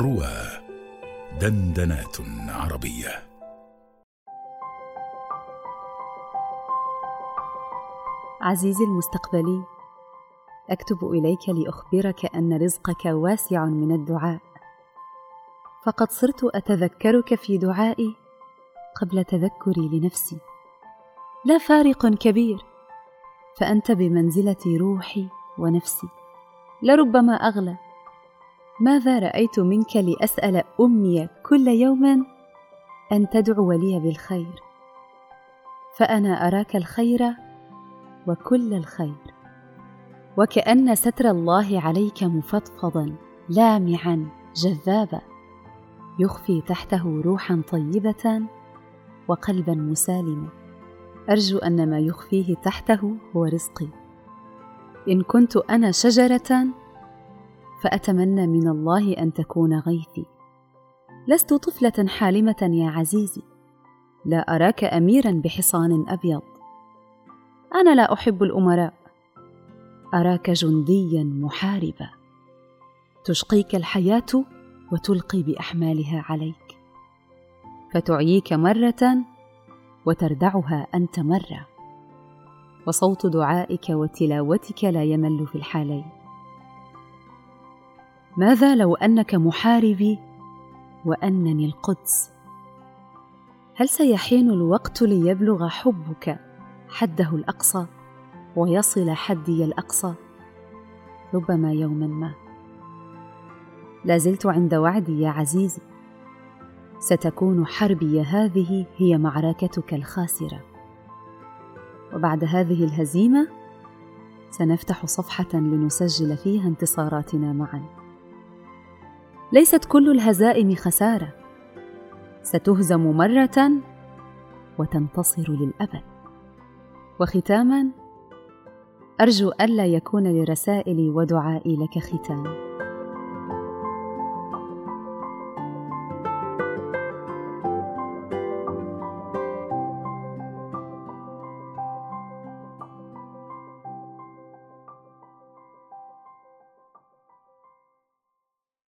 روى دندنات عربية. عزيزي المستقبلي أكتب إليك لأخبرك أن رزقك واسع من الدعاء. فقد صرت أتذكرك في دعائي قبل تذكري لنفسي. لا فارق كبير فأنت بمنزلة روحي ونفسي. لربما أغلى ماذا رأيت منك لأسأل أمي كل يوم أن تدعو لي بالخير؟ فأنا أراك الخير وكل الخير. وكأن ستر الله عليك مفضفضا لامعا جذابا. يخفي تحته روحا طيبة وقلبا مسالما أرجو أن ما يخفيه تحته هو رزقي. إن كنت أنا شجرة فأتمنى من الله أن تكون غيثي. لست طفلة حالمة يا عزيزي. لا أراك اميرا بحصان أبيض. أنا لا أحب الأمراء. أراك جنديا محاربا. تشقيك الحياة وتلقي بأحمالها عليك. فتعييك مرة وتردعها أنت مرة. وصوت دعائك وتلاوتك لا يمل في الحالين. ماذا لو أنك محاربي وأنني القدس؟ هل سيحين الوقت ليبلغ حبك حده الأقصى ويصل حدي الأقصى؟ ربما يوما ما. لا زلت عند وعدي يا عزيزي. ستكون حربي هذه هي معركتك الخاسرة. وبعد هذه الهزيمة سنفتح صفحة لنسجل فيها انتصاراتنا معا. ليست كل الهزائم خسارة. ستهزم مرة وتنتصر للأبد. وختاما أرجو ألا يكون لرسائلي ودعائي لك ختام.